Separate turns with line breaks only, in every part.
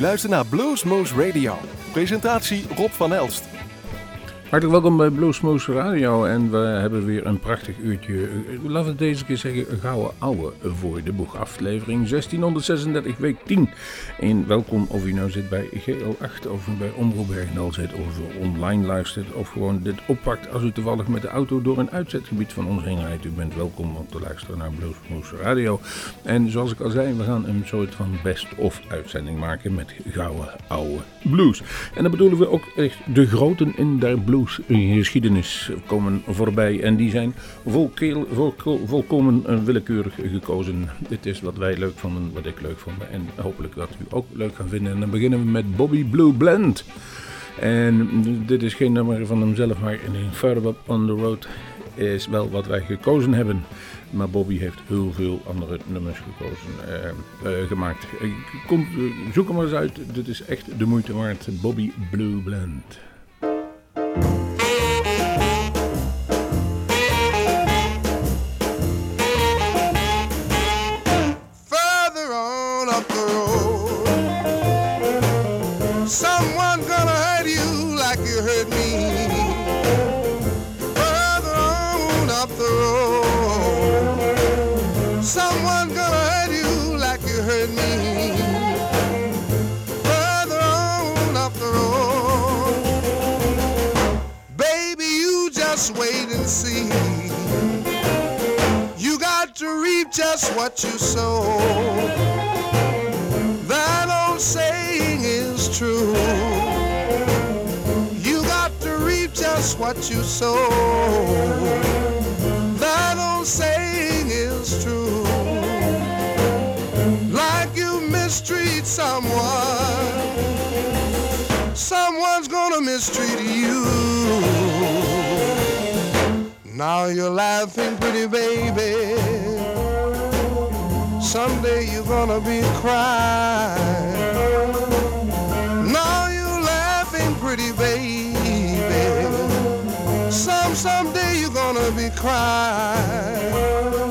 luistert naar Bluesmoose Radio. Presentatie Rob van Elst.
Hartelijk welkom bij Bluesmoose Radio en we hebben weer een prachtig uurtje, laten we deze keer zeggen, gouden ouwe voor de boeg. Aflevering 1636, week 10. En welkom of u nou zit bij GL8 of bij Omroep Bergendal zit of online luistert of gewoon dit oppakt als u toevallig met de auto door een uitzetgebied van ons. U bent welkom om te luisteren naar Bluesmoose Radio. En zoals ik al zei, we gaan een soort van best-of uitzending maken met gouden ouwe blues. En dan bedoelen we ook echt de groten in der blues geschiedenis komen voorbij. En die zijn volkeel, volko, volkomen eh, willekeurig gekozen. Dit is wat wij leuk vonden, wat ik leuk vond. En hopelijk dat u ook leuk gaan vinden. En dan beginnen we met Bobby Blue Blend. En dit is geen nummer van hemzelf, maar in Further Up on the Road is wel wat wij gekozen hebben. Maar Bobby heeft heel veel andere nummers gekozen, uh, uh, gemaakt. Kom, zoek hem maar eens uit. Dit is echt de moeite waard. Bobby Blue Blend. Thank you.
Just what you sow. That old saying is true. You got to reap just what you sow. That old saying is true. Like you mistreat someone, someone's gonna mistreat you. Now you're laughing, pretty baby. Someday you're gonna be crying. Now you're laughing, pretty baby. Some someday you're gonna be crying.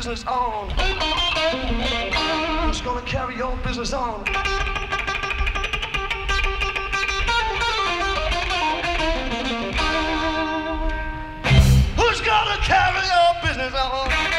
business on? Who's gonna
carry your business on? Who's gonna carry your business on?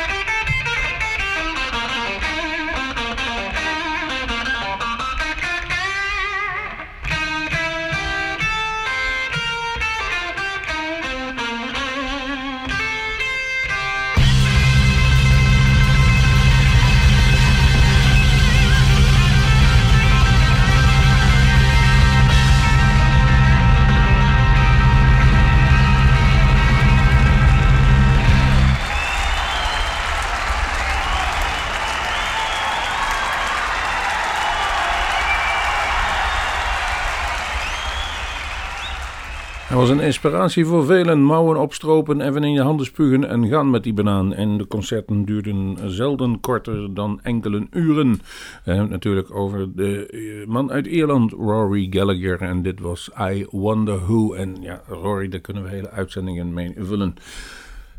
Was een inspiratie voor velen. Mouwen opstropen, even in je handen spugen en gaan met die banaan. En de concerten duurden zelden korter dan enkele uren. Het natuurlijk over de eh, man uit Ierland, Rory Gallagher. En dit was I Wonder Who. En ja, Rory, daar kunnen we hele uitzendingen mee vullen.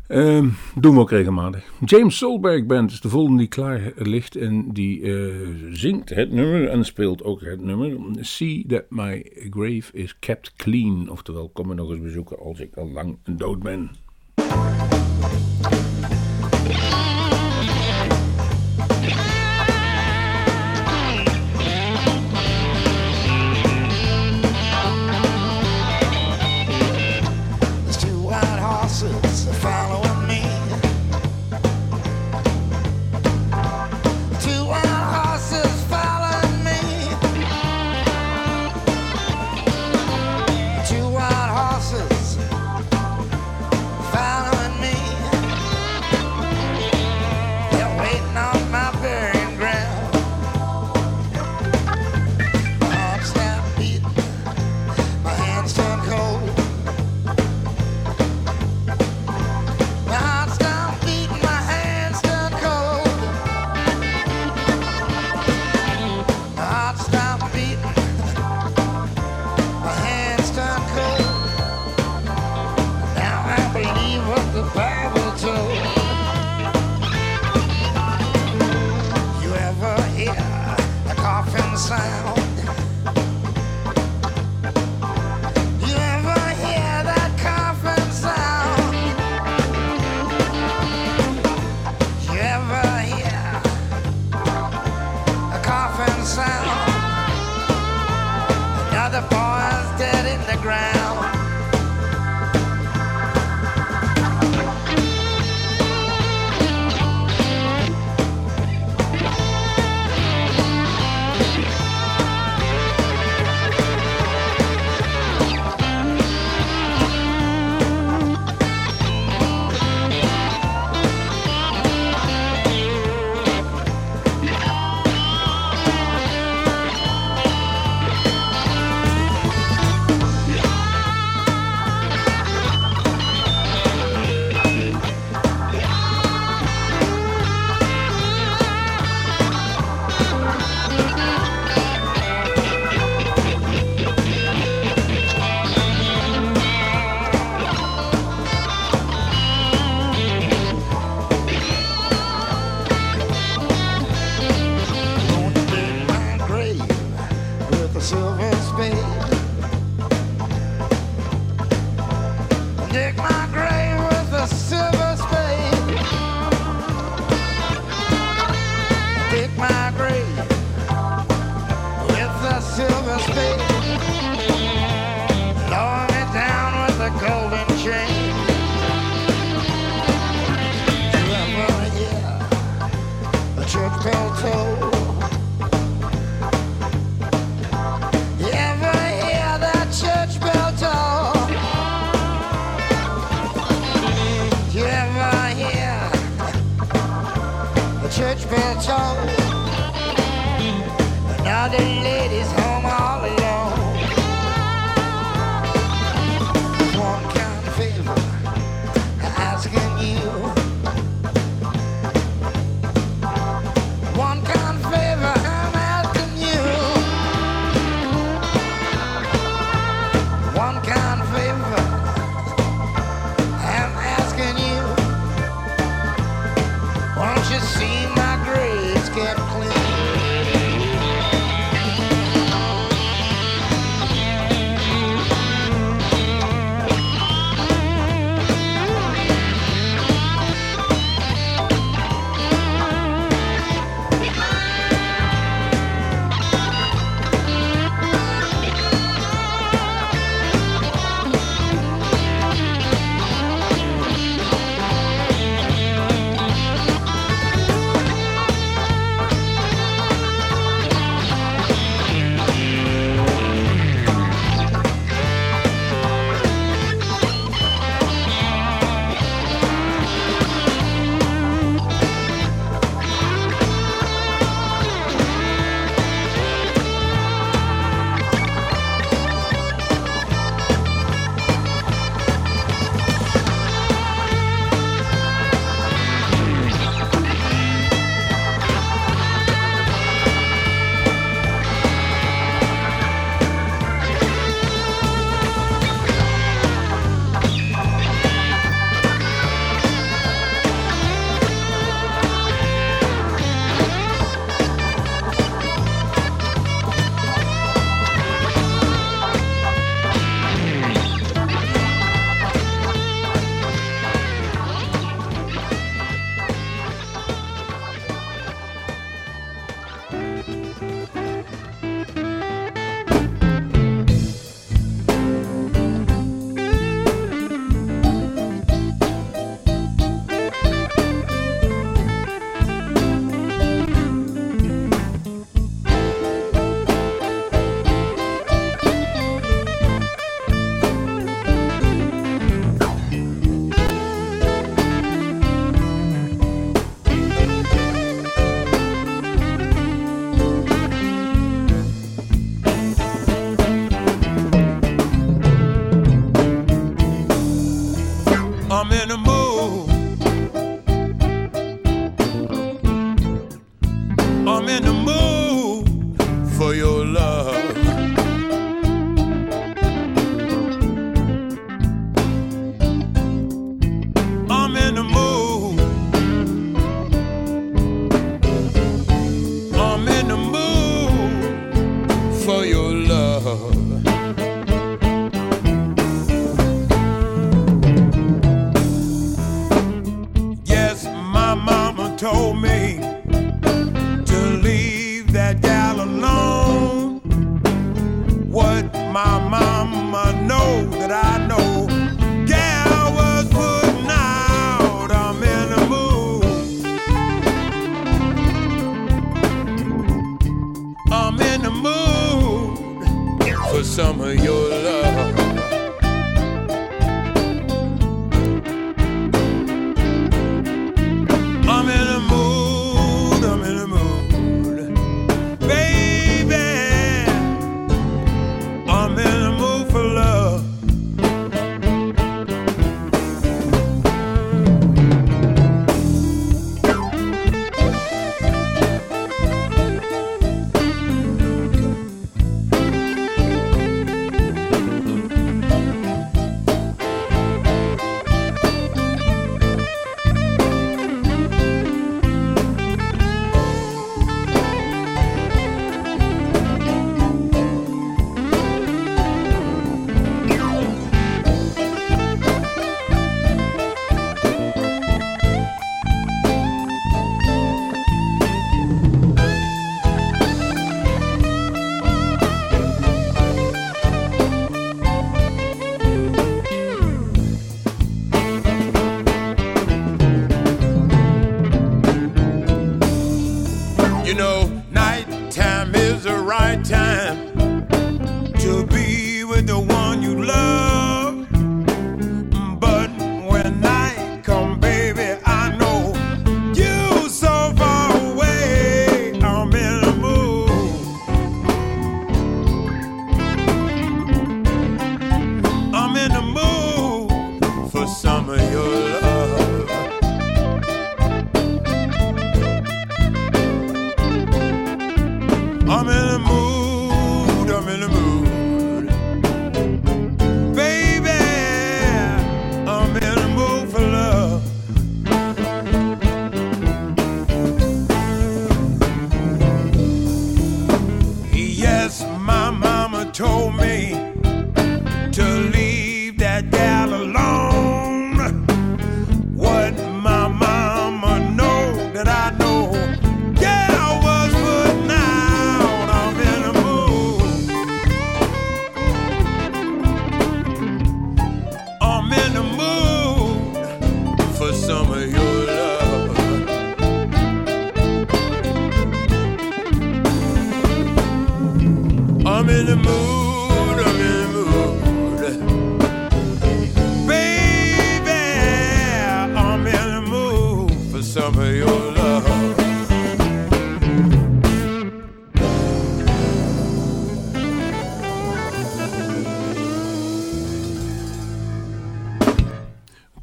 Uh, doen we ook regelmatig. James Solberg Band is de volgende die klaar ligt en die uh, zingt het nummer en speelt ook het nummer. See that my grave is kept clean. Oftewel, kom me nog eens bezoeken als ik al lang dood ben.
in the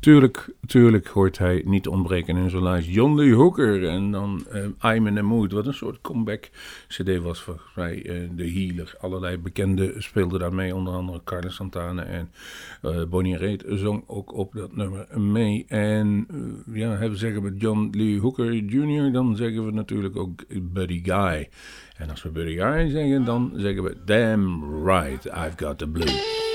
Tuurlijk, tuurlijk hoort hij niet ontbreken in zijn lijst. John Lee Hooker en dan uh, I'm in the Mood. Wat een soort comeback CD was volgens mij eh, de healer. Allerlei bekenden speelden daarmee. Onder andere Carlos Santana en eh, Bonnie Raitt zong ook op dat nummer mee. En ja, hebben zeggen we John Lee Hooker Jr., dan zeggen we natuurlijk ook Buddy Guy. En als we Buddy Guy zeggen, dan zeggen we Damn right, I've got the blues.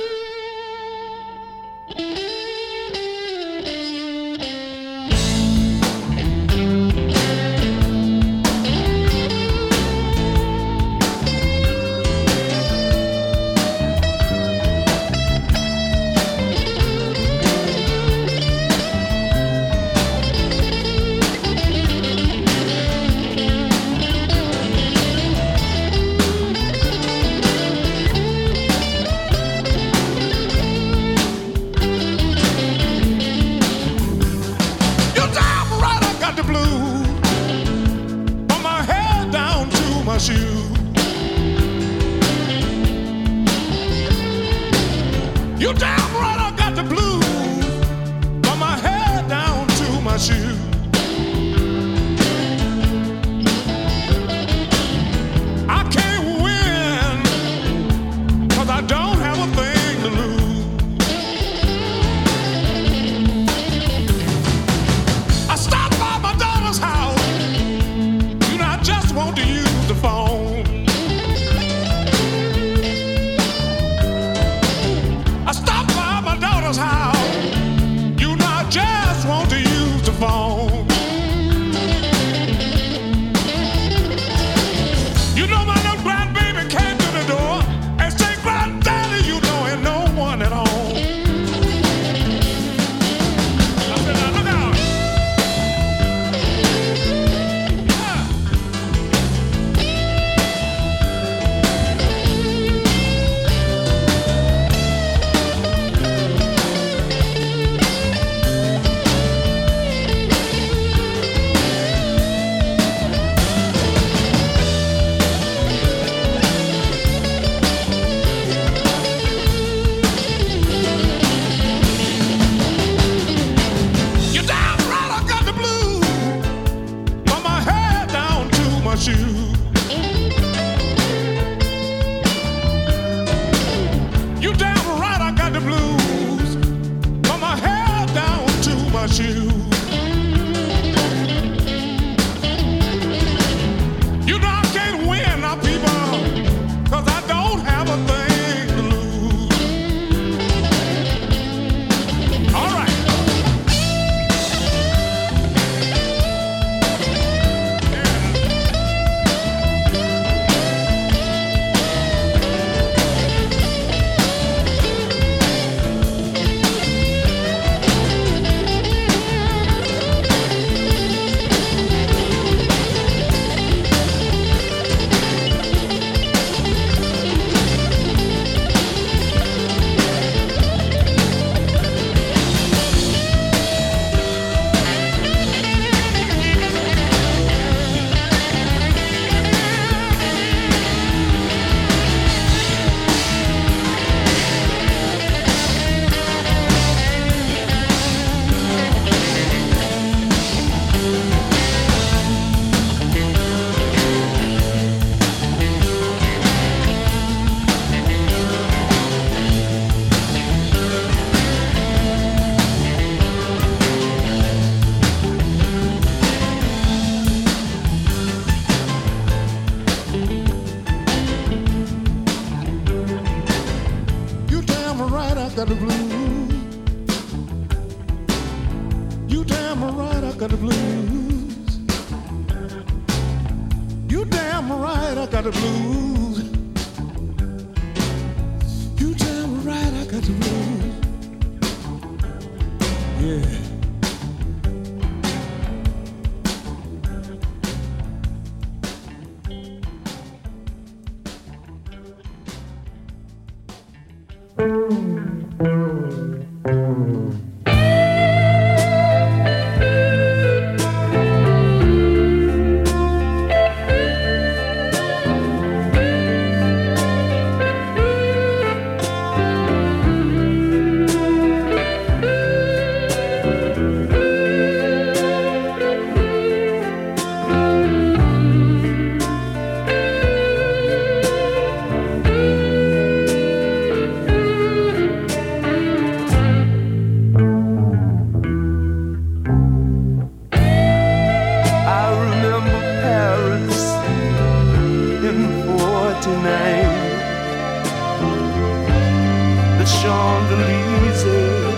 The
Champs-Élysées,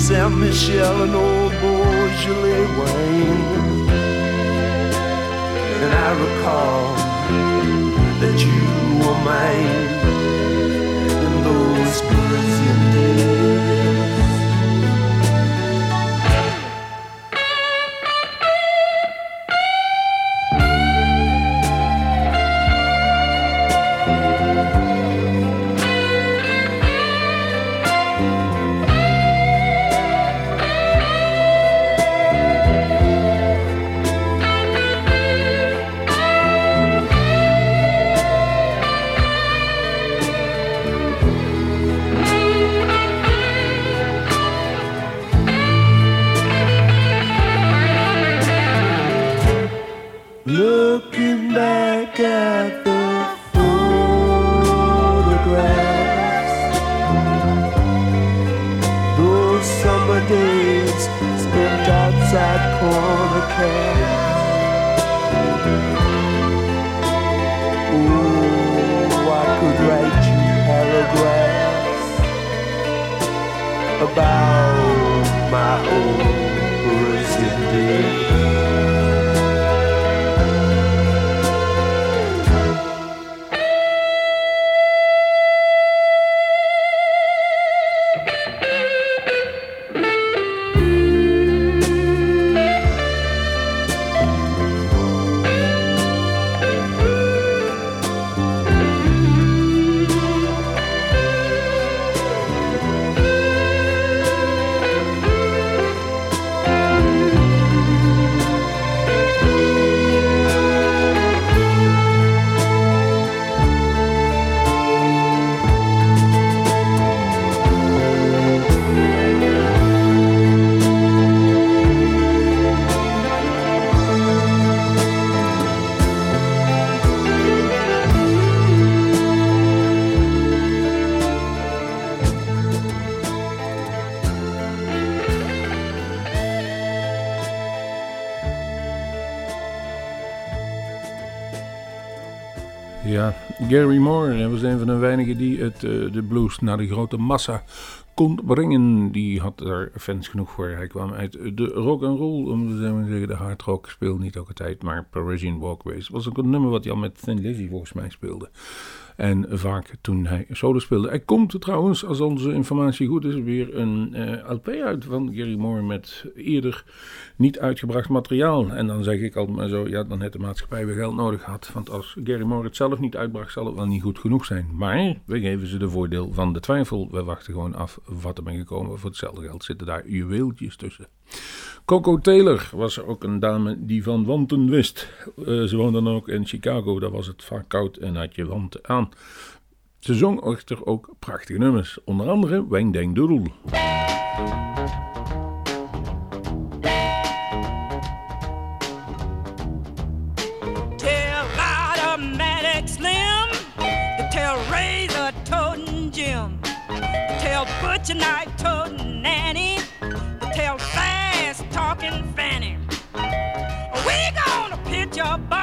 Saint Michel and old Beaujolais wine. And I recall that you were mine in those Parisian days.
Van de weinigen die het, eh, de blues naar de grote massa kon brengen. Die had er fans genoeg voor. Hij kwam uit de rock and roll, om te zeggen, de hard rock speelde niet elke tijd, maar Parisian Walkways was ook een nummer wat hij al met Thin Lizzy volgens mij speelde. En vaak toen hij solo speelde. Er komt trouwens, als onze informatie goed is, weer een eh, LP uit van Gary Moore met eerder niet uitgebracht materiaal. En dan zeg ik altijd maar zo, ja, dan heeft de maatschappij weer geld nodig gehad. Want als Gary Moore het zelf niet uitbracht, zal het wel niet goed genoeg zijn. Maar we geven ze de voordeel van de twijfel. We wachten gewoon af wat er ben gekomen. Voor hetzelfde geld zitten daar juweeltjes tussen. Coco Taylor was ook een dame die van wanten wist. Eh, ze woonde dan ook in Chicago, daar was het vaak koud en had je wanten aan. Ze zong echter ook prachtige nummers, onder andere Wang Dang Doodle.
Tell butcher toting Nanny, job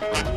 Thank you.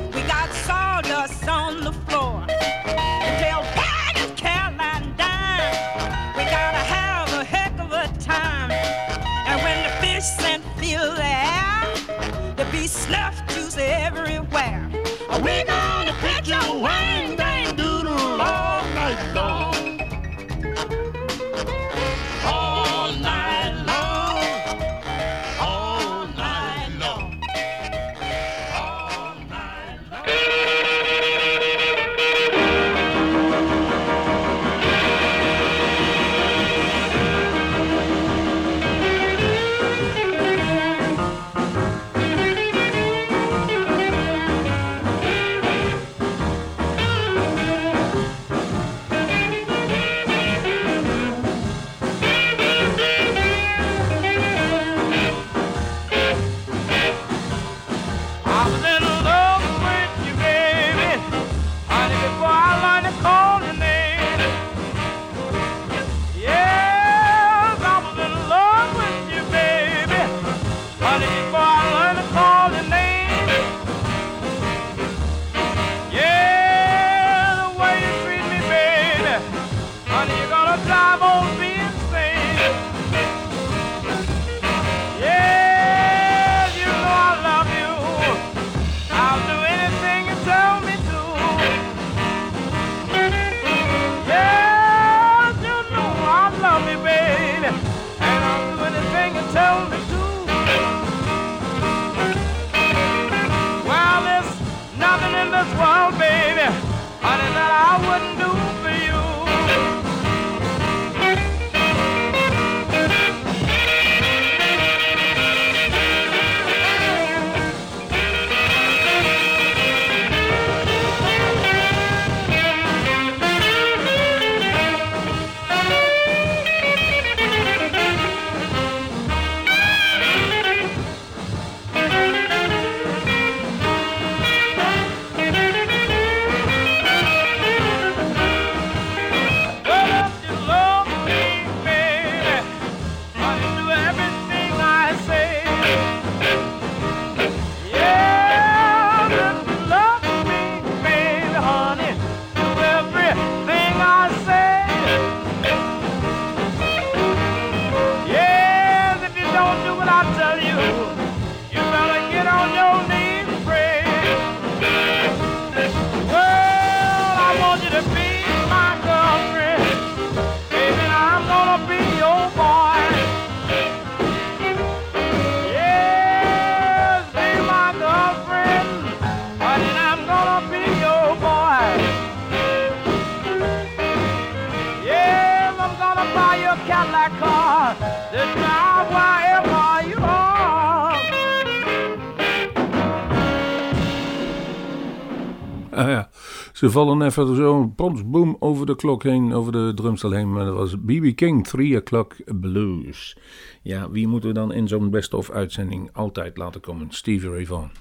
Ze vallen even zo, plots, boom, over de klok heen, over de drumstel heen. Maar dat was BB King, 3 o'clock blues. Ja, wie moeten we dan in zo'n best-of uitzending altijd laten komen? Stevie Ray Vaughan.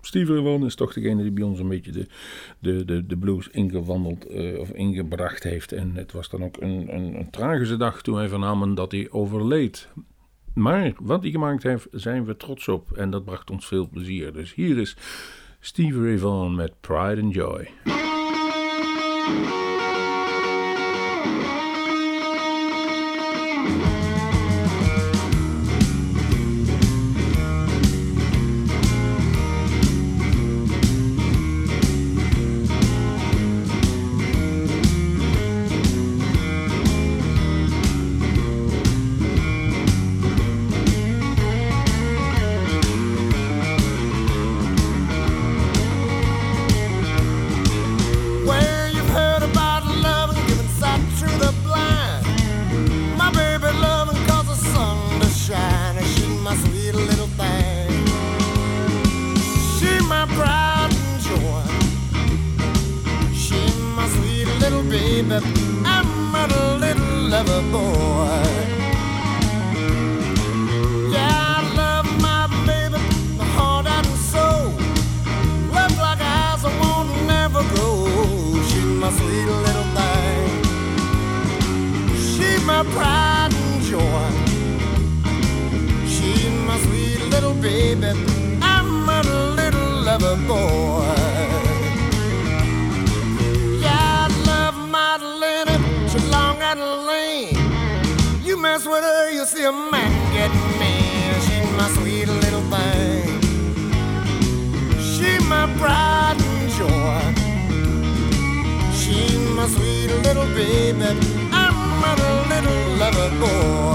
Steve Ray is toch degene die bij ons een beetje de, de, de, de blues ingewandeld eh, of ingebracht heeft. En het was dan ook een, een, een tragische dag toen wij vernamen dat hij overleed. Maar wat hij gemaakt heeft, zijn we trots op. En dat bracht ons veel plezier. Dus hier is Steve Ray met Pride and Joy.
Thank you. baby. I'm a little lover boy.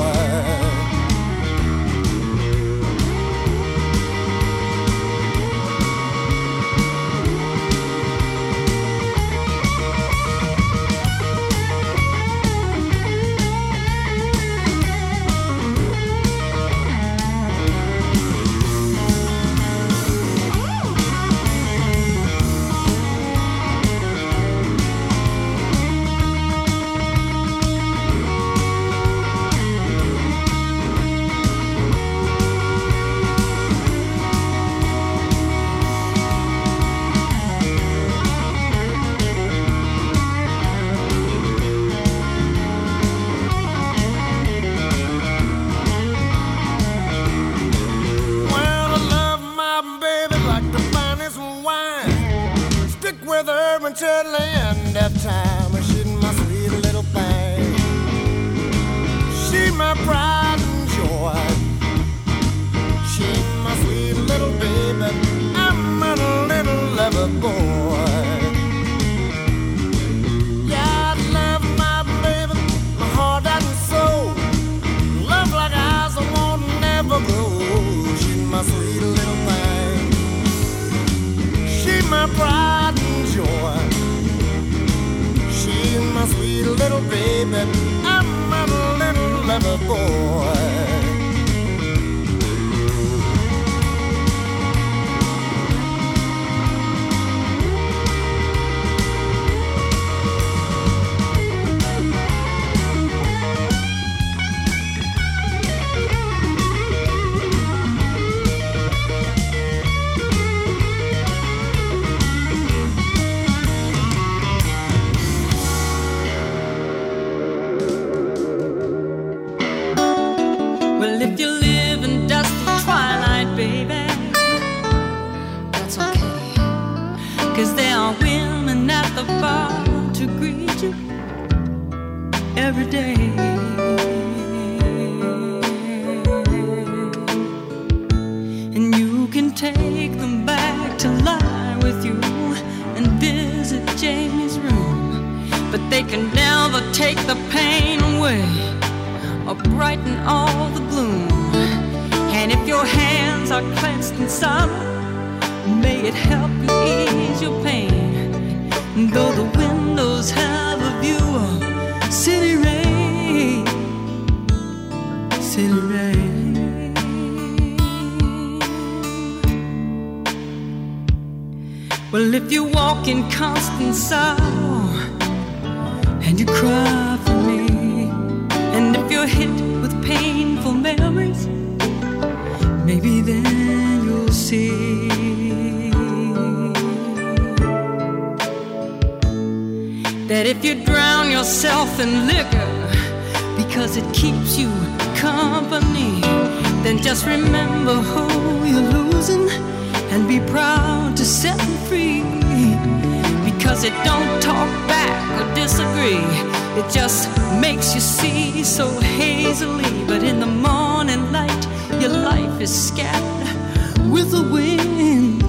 is scattered with the wind,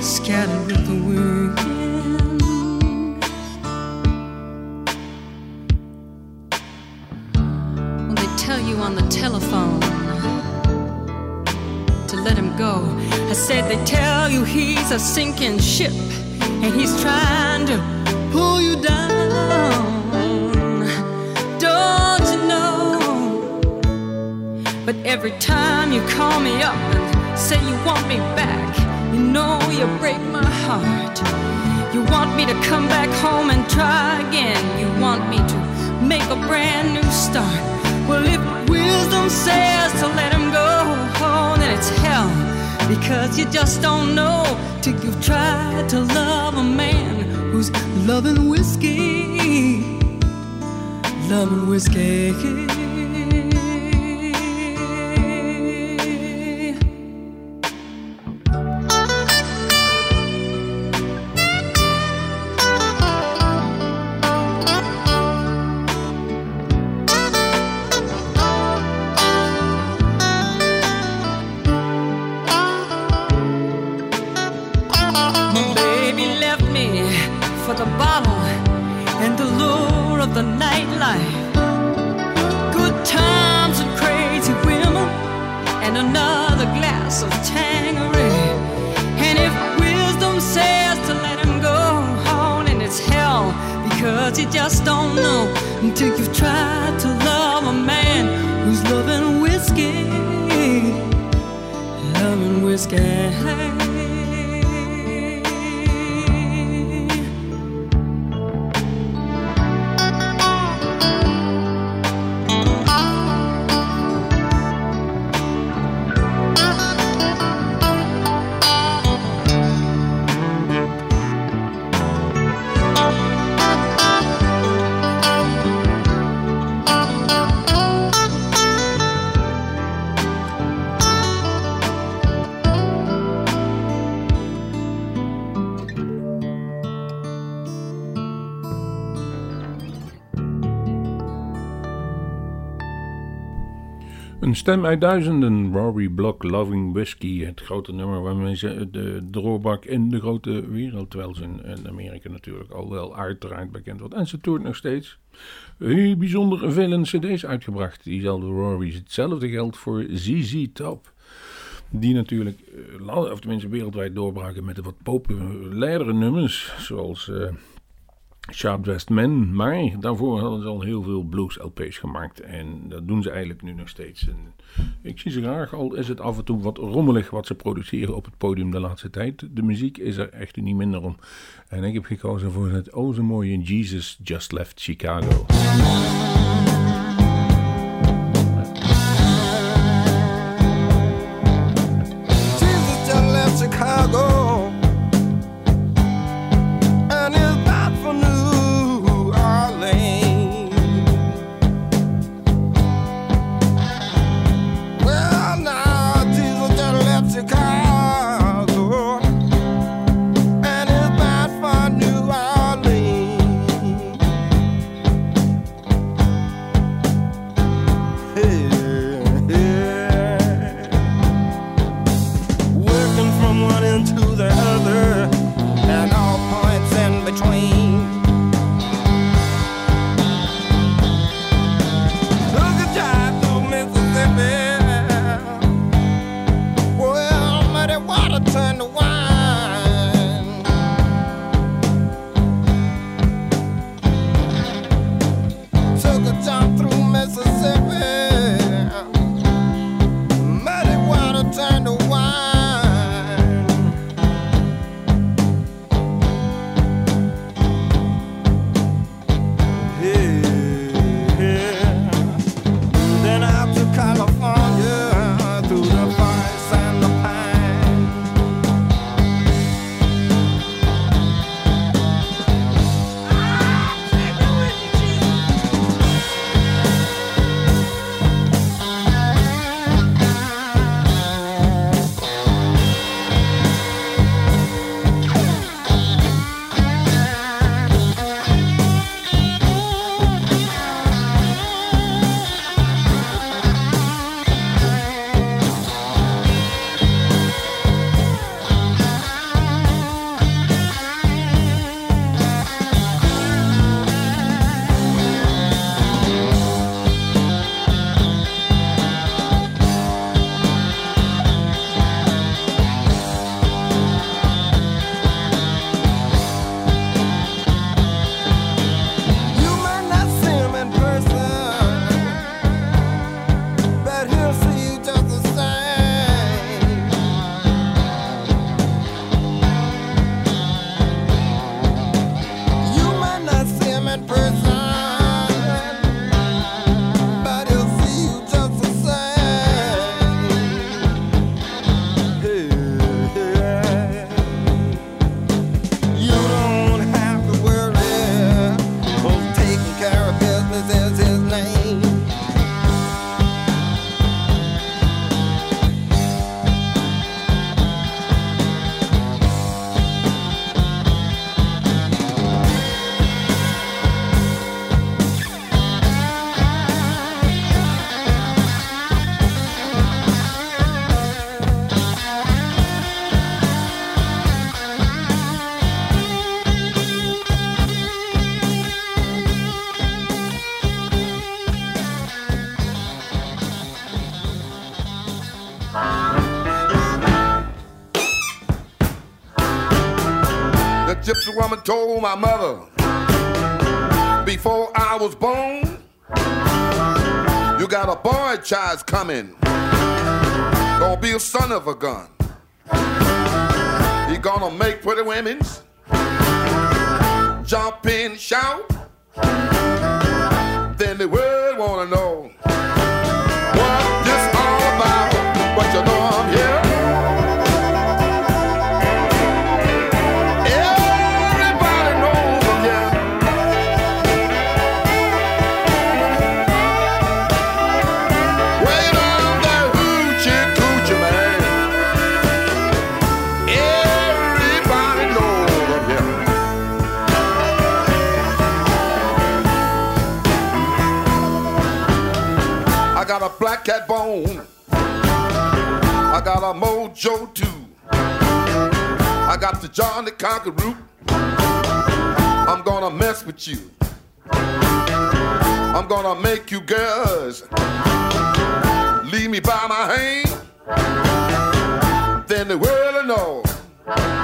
scattered with the wind. When they tell you on the telephone to let him go. I said they tell you he's a sinking ship and he's trying. Every time you call me up and say you want me back, you know you break my heart. You want me to come back home and try again. You want me to make a brand new start. Well, if wisdom says to let him go, oh, then it's hell. Because you just don't know till you've tried to love a man who's loving whiskey. Loving whiskey. Whiskey.
Stem uit duizenden, Rory Block, Loving Whiskey, het grote nummer waarmee ze de doorbak in de grote wereld, terwijl ze in, Amerika natuurlijk al wel uiteraard bekend wordt. En ze toert nog steeds. Heel bijzonder vele cd's uitgebracht, diezelfde Rory. Hetzelfde geldt voor ZZ Top. Die natuurlijk, eh, of tenminste wereldwijd doorbraken met de wat populairdere nummers, zoals... eh, Sharp Dressed Men. Maar daarvoor hadden ze al heel veel blues LP's gemaakt. En dat doen ze eigenlijk nu nog steeds. Ik zie ze graag, al is het af en toe wat rommelig wat ze produceren op het podium de laatste tijd. De muziek is er echt niet minder om. En ik heb gekozen voor het oh zo mooie Jesus Just Left Chicago.
Was born, you got a boy child coming. Gonna be a son of a gun. He gonna make pretty women's jump and shout. Then the world wanna know black cat bone. I got a mojo too. I got the John the Conqueror. I'm gonna mess with you. I'm gonna make you girls leave me by my hand. Then the world will know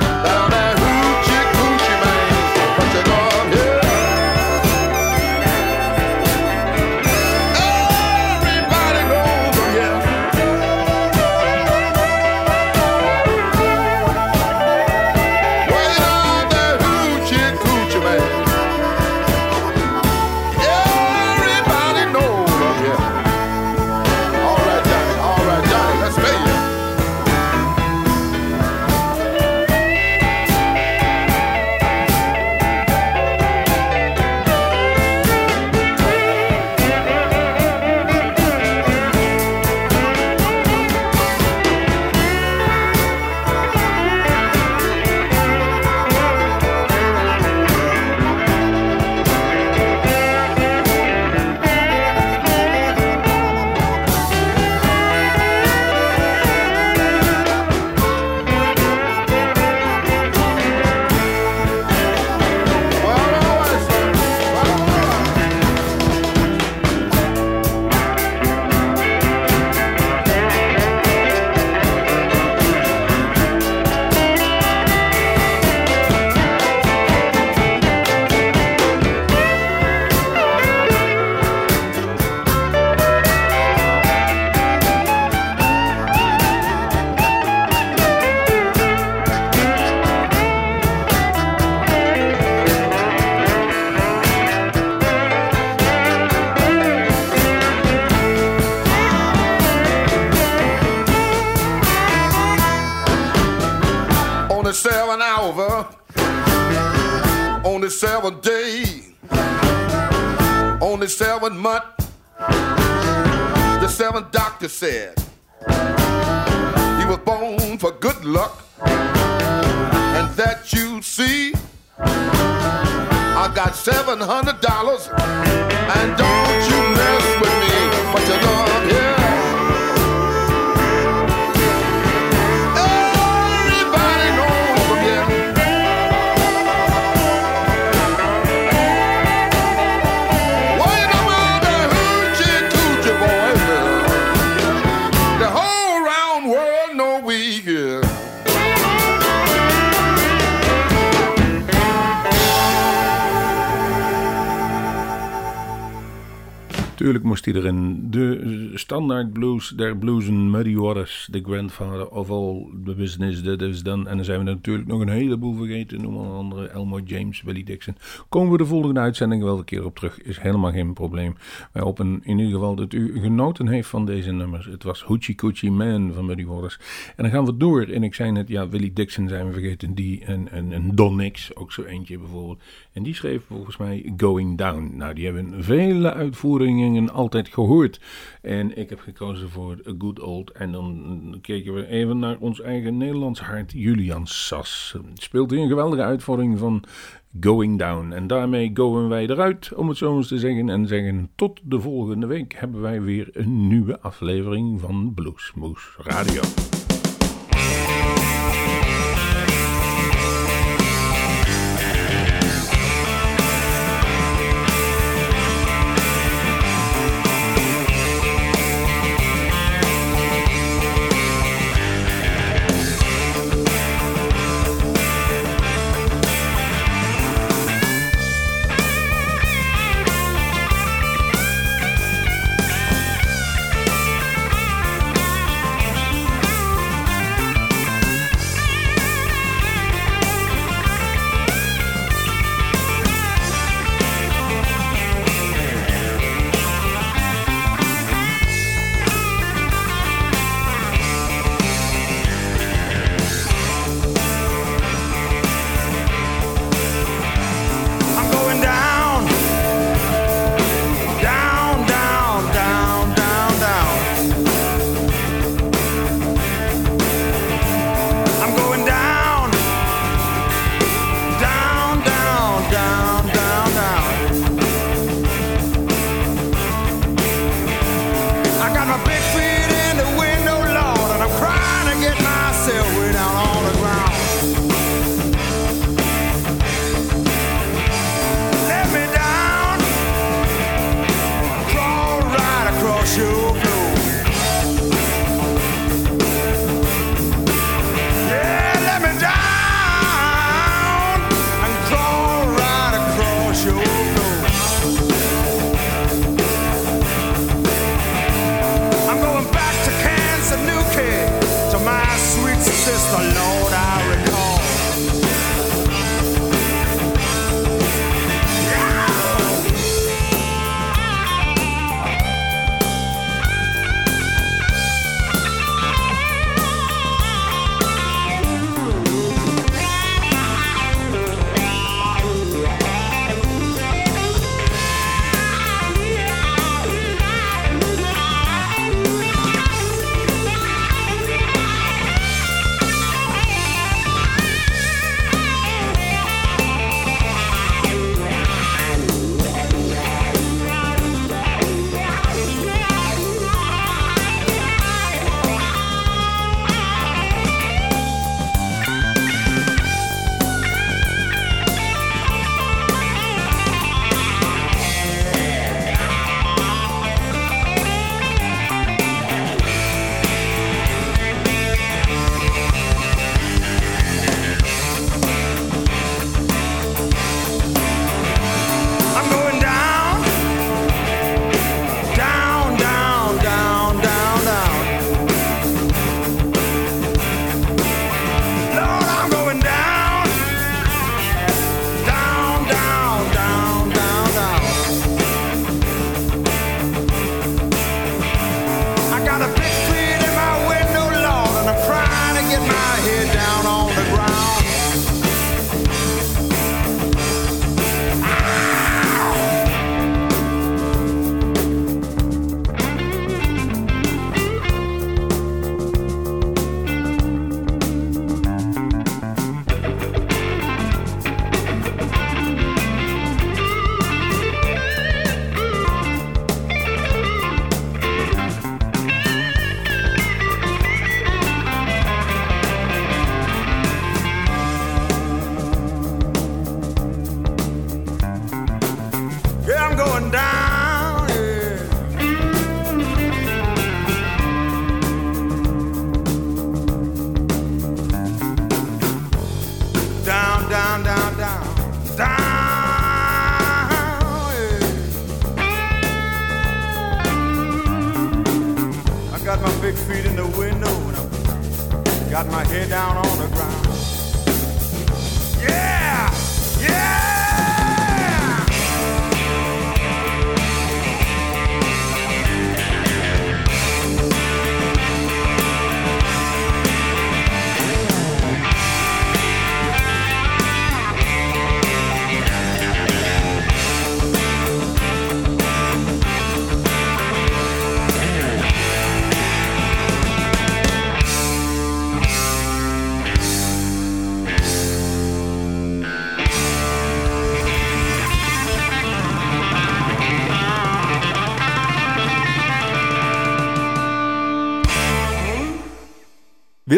said, was born for good luck, and that you see, I got
700 Hij erin. De standaard blues der bluesen, Muddy Waters, the grandfather of all the business that is done. En dan zijn we natuurlijk nog een heleboel vergeten, noem maar andere, Elmore James, Willie Dixon. Komen we de volgende uitzending wel een keer op terug, is helemaal geen probleem. Wij hopen in ieder geval dat u genoten heeft van deze nummers. Het was Hoochie Coochie Man van Muddy Waters. En dan gaan we door, en ik zei net, ja, Willie Dixon zijn we vergeten, die en, en, en Don Nix, ook zo eentje bijvoorbeeld. En die schreef volgens mij Going Down. Nou, die hebben vele uitvoeringen altijd gehoord. En ik heb gekozen voor A Good Old. En dan keken we even naar ons eigen Nederlands hart, Julian Sas. Speelt hij een geweldige uitvoering van Going Down. En daarmee goen wij eruit, om het zo eens te zeggen. En zeggen tot de volgende week hebben wij weer een nieuwe aflevering van Bluesmoes Radio.